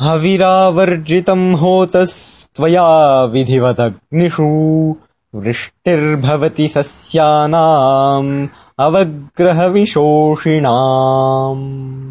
हविरावर्जितम् होतस्त्वया विधिवदग्निषु वृष्टिर्भवति सस्यानाम् अवग्रहविशोषिणाम्।